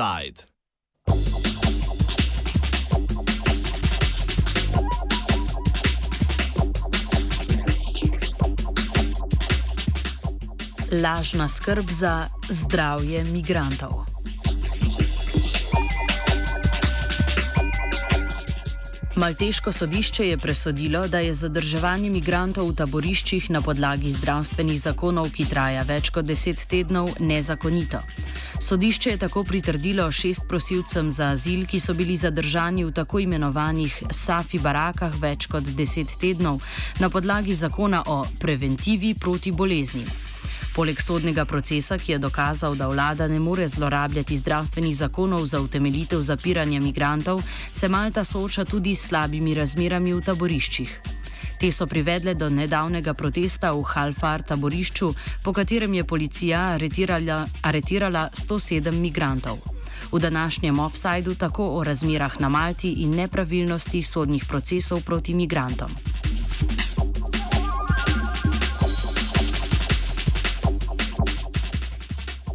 Offside. Lažna skrb za zdravje migrantov. Malteško sodišče je presodilo, da je zadrževanje migrantov v taboriščih na podlagi zdravstvenih zakonov, ki traja več kot deset tednov, nezakonito. Sodišče je tako pritrdilo šest prosilcem za azil, ki so bili zadržani v tako imenovanih Safi barakah več kot deset tednov na podlagi zakona o preventivi proti boleznim. Poleg sodnega procesa, ki je dokazal, da vlada ne more zlorabljati zdravstvenih zakonov za utemeljitev zapiranja migrantov, se Malta sooča tudi s slabimi razmerami v taboriščih. Te so privedle do nedavnega protesta v Halfar taborišču, po katerem je policija aretirala, aretirala 107 migrantov. V današnjem offsajdu tako o razmerah na Malti in nepravilnosti sodnih procesov proti migrantom.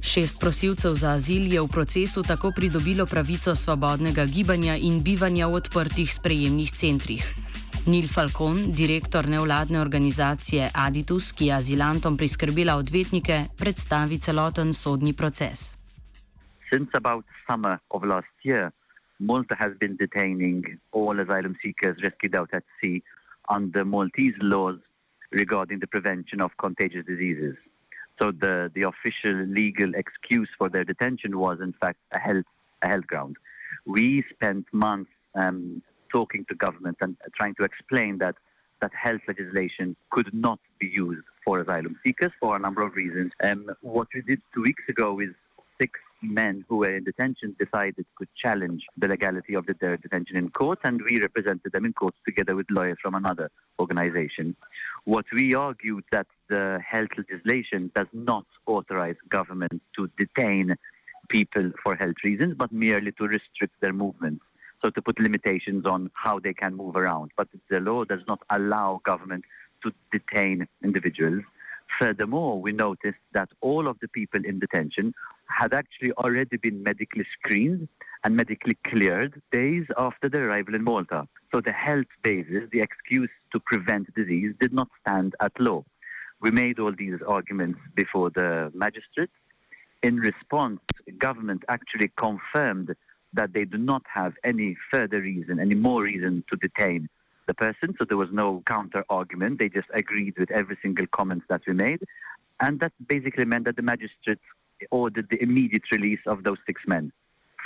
Šest prosilcev za azil je v procesu tako pridobilo pravico svobodnega gibanja in bivanja v odprtih sprejemnih centrih. Nil Falcon, direktor nevladne organizacije Aditus, ki je azilantom priskrbela odvetnike, predstavi celoten sodni proces. Since about summer of last year, Malta has been detaining all asylum seekers rescued out at sea under Maltese laws regarding the prevention of contagious diseases. So the, the official legal excuse for their detention was, in fact, a health, a health ground. We spent months um, talking to government and trying to explain that that health legislation could not be used for asylum seekers for a number of reasons. Um, what we did two weeks ago is six men who were in detention decided to challenge the legality of their detention in court, and we represented them in court together with lawyers from another organization. What we argued that the health legislation does not authorize government to detain people for health reasons, but merely to restrict their movements. So to put limitations on how they can move around. But the law does not allow government to detain individuals. Furthermore, we noticed that all of the people in detention had actually already been medically screened and medically cleared days after their arrival in Malta. So the health basis, the excuse to prevent disease, did not stand at law. We made all these arguments before the magistrate. In response, government actually confirmed that they do not have any further reason, any more reason to detain the person. So there was no counter argument. They just agreed with every single comment that we made. And that basically meant that the magistrate ordered the immediate release of those six men.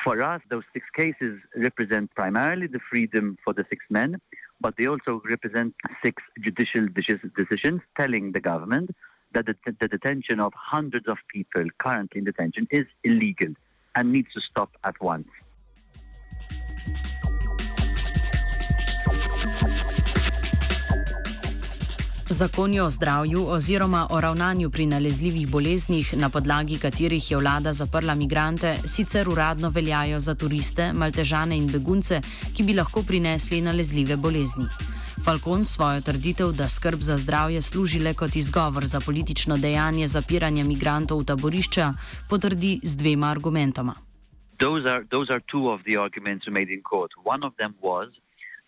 For us, those six cases represent primarily the freedom for the six men, but they also represent six judicial decisions telling the government that the, the detention of hundreds of people currently in detention is illegal and needs to stop at once. Zakoni o zdravju oziroma o ravnanju pri nalezljivih boleznih, na podlagi katerih je vlada zaprla migrante, sicer uradno veljajo za turiste, maltežane in begunce, ki bi lahko prinesli nalezljive bolezni. Falcon svojo trditev, da skrb za zdravje služi le kot izgovor za politično dejanje zapiranja migrantov v taborišča, potrdi z dvema argumentoma. Those are, those are two of the arguments made in court. One of them was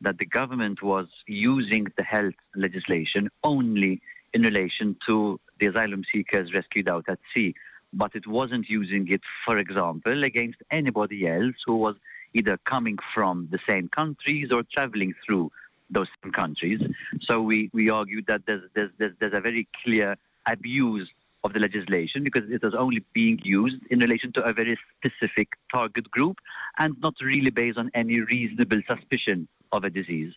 that the government was using the health legislation only in relation to the asylum seekers rescued out at sea, but it wasn't using it, for example, against anybody else who was either coming from the same countries or traveling through those same countries. So we, we argued that there's, there's, there's, there's a very clear abuse of the legislation because it was only being used in relation to a very specific target group and not really based on any reasonable suspicion of a disease.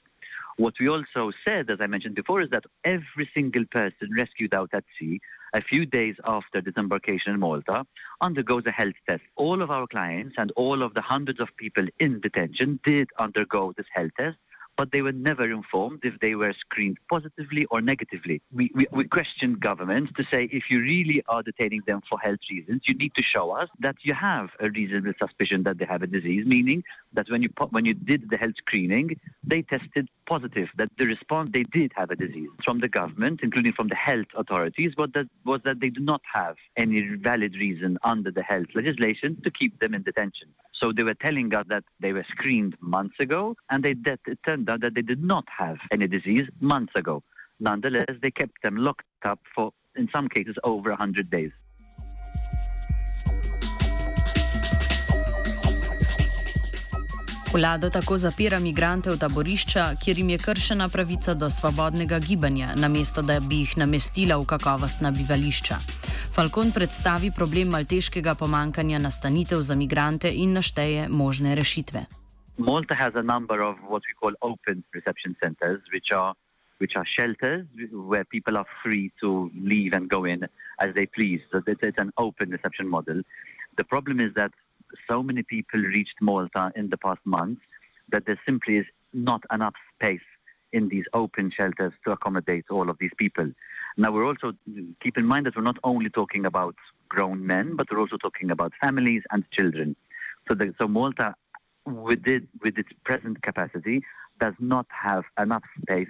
What we also said, as I mentioned before, is that every single person rescued out at sea a few days after disembarkation in Malta undergoes a health test. All of our clients and all of the hundreds of people in detention did undergo this health test but they were never informed if they were screened positively or negatively. We, we, we questioned governments to say if you really are detaining them for health reasons, you need to show us that you have a reasonable suspicion that they have a disease, meaning that when you, when you did the health screening, they tested positive, that the response they did have a disease. From the government, including from the health authorities, was that, was that they do not have any valid reason under the health legislation to keep them in detention. So they were telling us that they were screened months ago, and they, that it turned out that they did not have any disease months ago. Nonetheless, they kept them locked up for, in some cases, over 100 days. Vlada tako zapira migrante v taborišča, kjer jim je kršena pravica do svobodnega gibanja, namesto da bi jih namestila v kakovostna bivališča. Falcon predstavi problem malteškega pomankanja nastanitev za migrante in našteje možne rešitve. Malta has a number of what we call open reception centers, which are which are shelters where people are free to leave and go in as they please. So it's, it's an open reception model. The problem is that so many people reached Malta in the past months that there simply is not enough space in these open shelters to accommodate all of these people. Now, we're also, keep in mind that we're not only talking about grown men, but we're also talking about families and children. So, the, so Malta, with, it, with its present capacity, does not have enough space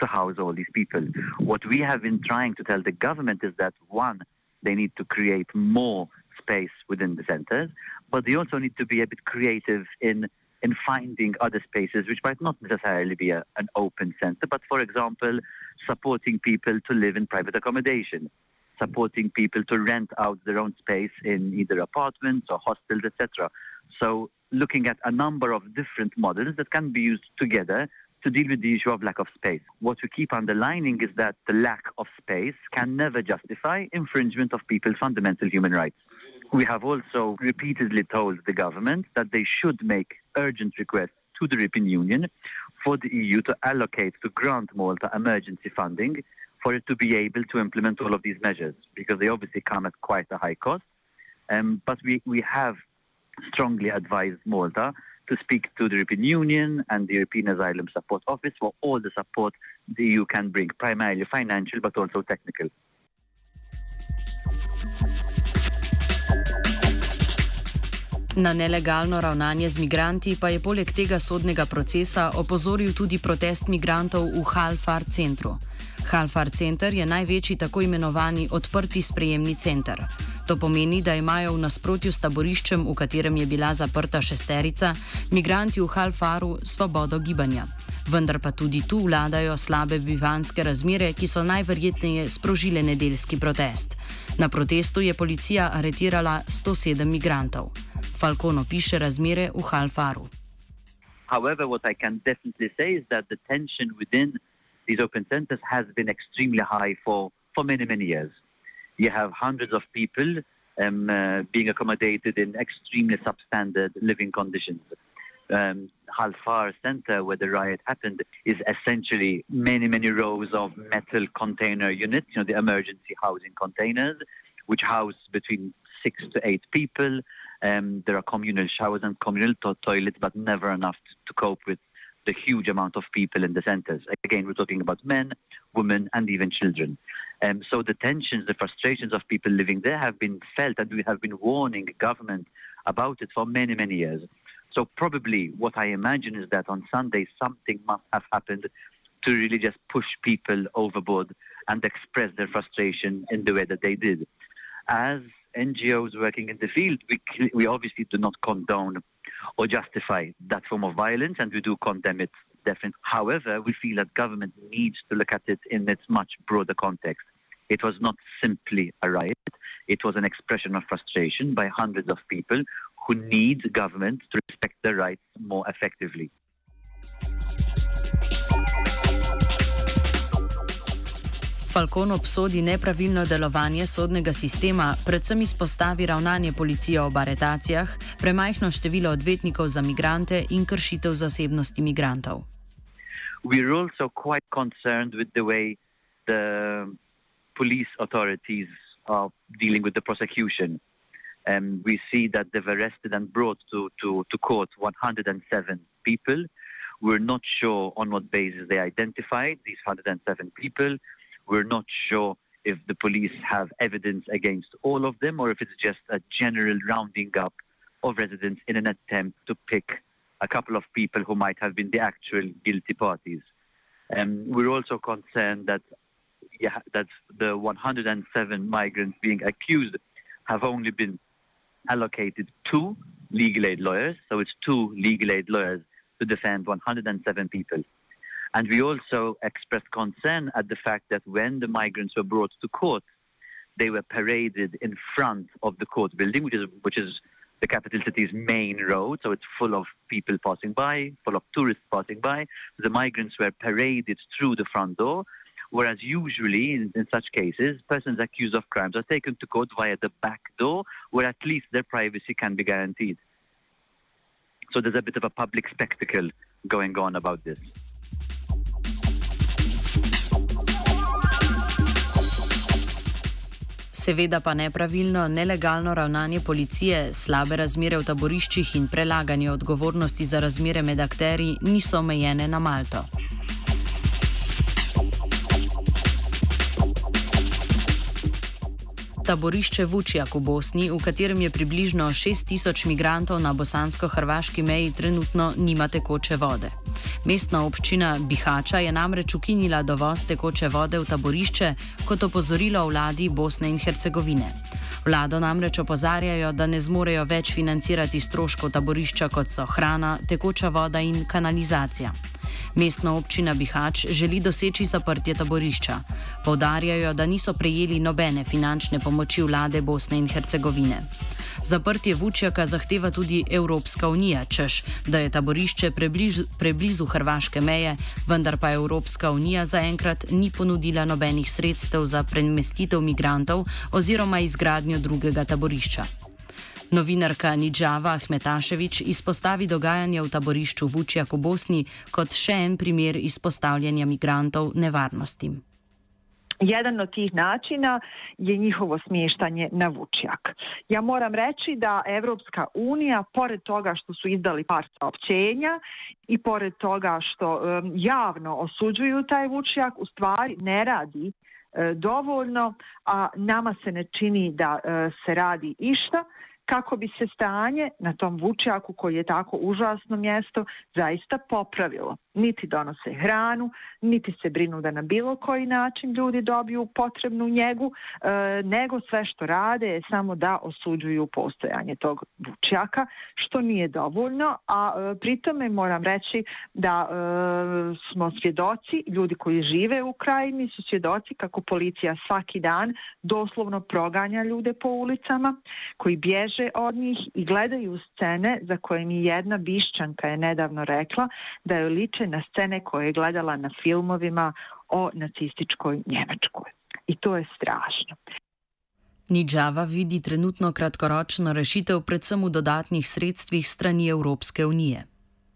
to house all these people. What we have been trying to tell the government is that one, they need to create more space within the centers, but they also need to be a bit creative in in finding other spaces which might not necessarily be a, an open center, but for example, supporting people to live in private accommodation, supporting people to rent out their own space in either apartments or hostels, etc. So, looking at a number of different models that can be used together to deal with the issue of lack of space. What we keep underlining is that the lack of space can never justify infringement of people's fundamental human rights. We have also repeatedly told the government that they should make urgent requests to the European Union for the EU to allocate, to grant Malta emergency funding for it to be able to implement all of these measures because they obviously come at quite a high cost. Um, but we, we have strongly advised Malta to speak to the European Union and the European Asylum Support Office for all the support the EU can bring, primarily financial but also technical. Na nelegalno ravnanje z migranti pa je poleg tega sodnega procesa opozoril tudi protest migrantov v Halfar centru. Halfar center je največji tako imenovani odprti sprejemni center. To pomeni, da imajo v nasprotju s taboriščem, v katerem je bila zaprta šesterica, migranti v Halfaru svobodo gibanja. Vendar pa tudi tu vladajo slabe bivanske razmere, ki so najverjetneje sprožile nedeljski protest. Na protestu je policija aretirala 107 migrantov. Falcono piše razmere v Halfaru. However, what I can definitely say is that the tension within these open centers has been extremely high for, for many, many years. You have hundreds of people um, uh, being accommodated in extremely substandard living conditions. Um, Halfar Center, where the riot happened, is essentially many, many rows of metal container units, you know, the emergency housing containers, which house between six to eight people. Um, there are communal showers and communal to- toilets, but never enough to, to cope with the huge amount of people in the centers. Again, we're talking about men, women, and even children. Um, so the tensions, the frustrations of people living there have been felt, and we have been warning government about it for many, many years. So probably what I imagine is that on Sunday something must have happened to really just push people overboard and express their frustration in the way that they did. As NGOs working in the field, we, we obviously do not condone or justify that form of violence, and we do condemn it definitely. However, we feel that government needs to look at it in its much broader context. It was not simply a riot, it was an expression of frustration by hundreds of people who need government to respect their rights more effectively. Falcon obsodi nepravilno delovanje sodnega sistema, predvsem izpostavi ravnanje policije ob aretacijah, premajhno število odvetnikov za migrante in kršitev zasebnosti migrantov. We're also quite concerned with the way the police authorities are dealing with the prosecution. Um, we see that they've arrested and brought to, to, to court 107 people. We're not sure on what basis they identified these 107 people. We're not sure if the police have evidence against all of them or if it's just a general rounding up of residents in an attempt to pick a couple of people who might have been the actual guilty parties. Um, we're also concerned that yeah, that the 107 migrants being accused have only been allocated two legal aid lawyers, so it's two legal aid lawyers to defend 107 people. And we also expressed concern at the fact that when the migrants were brought to court, they were paraded in front of the court building, which is which is the capital city's main road, so it's full of people passing by, full of tourists passing by. The migrants were paraded through the front door, whereas usually in, in, such cases, persons accused of crimes are taken to court via the back door, where at least their privacy can be guaranteed. So there's a bit of a public spectacle going on about this. Seveda pa nepravilno, nelegalno ravnanje policije, slabe razmere v taboriščih in prelaganje odgovornosti za razmere med akteri niso omejene na Malto. taborišče Vučjak v Bosni, v katerem je približno 6000 migrantov na bosansko-hrvaški meji, trenutno nima tekoče vode. Mestna občina Bihača je namreč ukinila dovoz tekoče vode v taborišče kot opozorilo vladi Bosne in Hercegovine. Vlado namreč opozarjajo, da ne zmorejo več financirati stroškov taborišča, kot so hrana, tekoča voda in kanalizacija. Mestna občina Bihač želi doseči zaprtje taborišča. Povdarjajo, da niso prejeli nobene finančne pomoči vlade Bosne in Hercegovine. Zaprtje Vučjaka zahteva tudi Evropska unija, češ, da je taborišče prebližu, preblizu hrvaške meje, vendar pa Evropska unija zaenkrat ni ponudila nobenih sredstev za premestitev migrantov oziroma izgradnjo drugega taborišča. Novinarka Nidžava Ahmetaševič izpostavi dogajanje v taborišču Vučjak v Bosni kot še en primer izpostavljanja migrantov nevarnostim. Jedan od tih načina je njihovo smještanje na Vučjak. Ja moram reći da Evropska unija, pored toga što su izdali par saopćenja i pored toga što um, javno osuđuju taj Vučjak, u stvari ne radi e, dovoljno, a nama se ne čini da e, se radi išta kako bi se stanje na tom Vučjaku koji je tako užasno mjesto zaista popravilo. Niti donose hranu, niti se brinu da na bilo koji način ljudi dobiju potrebnu njegu, e, nego sve što rade je samo da osuđuju postojanje tog vučjaka, što nije dovoljno, a e, pritome moram reći da e, smo svjedoci, ljudi koji žive u krajini su svjedoci kako policija svaki dan doslovno proganja ljude po ulicama, koji bježe od njih i gledaju scene za koje mi jedna bišćanka je nedavno rekla da je liče na scene koje je gledala na filmovima o nacističkoj Njemačkoj. I to je strašno. Nidžava vidi trenutno kratkoročno rešitev predvsem v dodatnih sredstvih strani Evropske unije.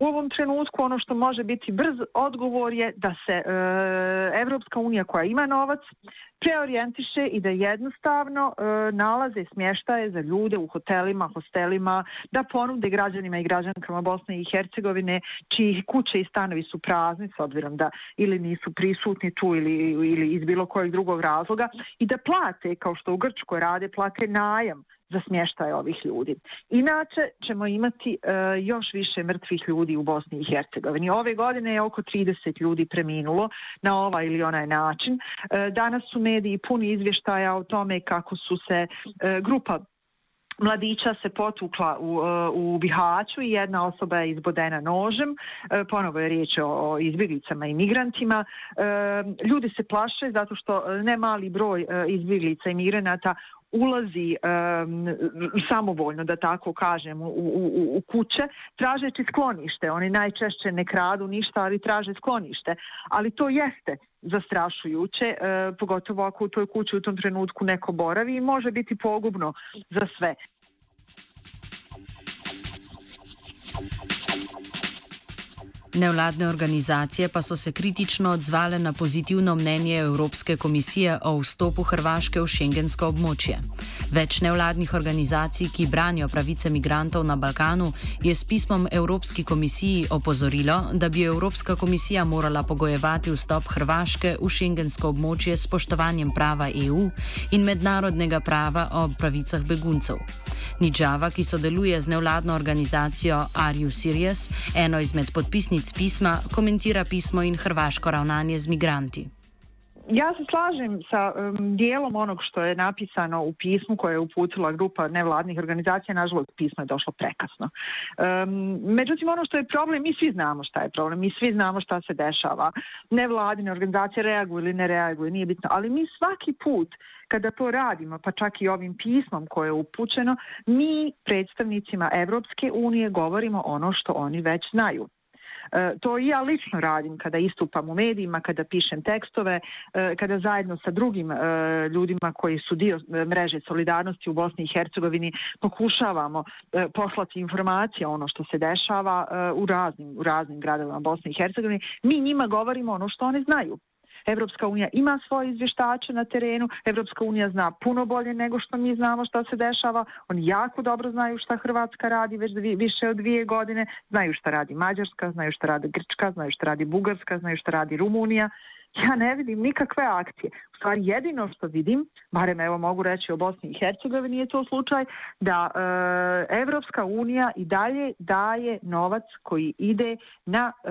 U ovom trenutku ono što može biti brz odgovor je da se e, Evropska unija koja ima novac preorijentiše i da jednostavno e, nalaze smještaje za ljude u hotelima, hostelima, da ponude građanima i građankama Bosne i Hercegovine čiji kuće i stanovi su prazni s obzirom da ili nisu prisutni tu ili, ili iz bilo kojeg drugog razloga i da plate kao što u Grčkoj rade, plate najam za smještaj ovih ljudi. Inače ćemo imati e, još više mrtvih ljudi u Bosni i Hercegovini. Ove godine je oko 30 ljudi preminulo na ovaj ili onaj način. E, danas su mediji puni izvještaja o tome kako su se e, grupa mladića se potukla u, e, u Bihaću i jedna osoba je izbodena nožem. E, ponovo je riječ o, o izbjeglicama i migrantima. E, ljudi se plaše zato što ne mali broj e, izbjeglica i migranata ulazi um, samovoljno, da tako kažem, u, u, u kuće, tražeći sklonište. Oni najčešće ne kradu ništa, ali traže sklonište. Ali to jeste zastrašujuće, e, pogotovo ako u toj kući u tom trenutku neko boravi i može biti pogubno za sve. Nevladne organizacije pa so se kritično odzvale na pozitivno mnenje Evropske komisije o vstopu Hrvaške v šengensko območje. Več nevladnih organizacij, ki branijo pravice migrantov na Balkanu, je s pismom Evropski komisiji opozorilo, da bi Evropska komisija morala pogojevati vstop Hrvaške v šengensko območje s spoštovanjem prava EU in mednarodnega prava o pravicah beguncev. Nidžava, ki sodeluje z nevladno organizacijo Are You Serious, eno izmed podpisnic pisma, komentira pismo in hrvaško ravnanje z migranti. Ja se slažem sa um, dijelom onog što je napisano u pismu koje je uputila grupa nevladnih organizacija, nažalost pismo je došlo prekasno. Um, međutim, ono što je problem, mi svi znamo šta je problem, mi svi znamo šta se dešava. Nevladine organizacije reaguju ili ne reaguju, nije bitno, ali mi svaki put kada to radimo, pa čak i ovim pismom koje je upućeno, mi predstavnicima Evropske unije govorimo ono što oni već znaju. E, to i ja lično radim kada istupam u medijima, kada pišem tekstove, e, kada zajedno sa drugim e, ljudima koji su dio e, mreže solidarnosti u Bosni i Hercegovini pokušavamo e, poslati informacije ono što se dešava e, u raznim, u raznim gradovima Bosne i Hercegovine. Mi njima govorimo ono što oni znaju. Evropska unija ima svoje izvještače na terenu, Evropska unija zna puno bolje nego što mi znamo šta se dešava, oni jako dobro znaju šta Hrvatska radi već više od dvije godine, znaju šta radi Mađarska, znaju šta radi Grčka, znaju šta radi Bugarska, znaju šta radi Rumunija, ja ne vidim nikakve akcije. U stvari jedino što vidim, barem evo mogu reći o Bosni i Hercegovini je to slučaj, da e, Evropska unija i dalje daje novac koji ide na e,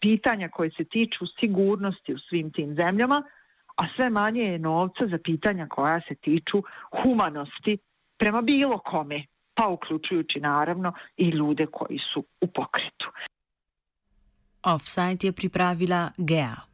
pitanja koje se tiču sigurnosti u svim tim zemljama, a sve manje je novca za pitanja koja se tiču humanosti prema bilo kome, pa uključujući naravno i ljude koji su u pokretu. Offside je pripravila Gea.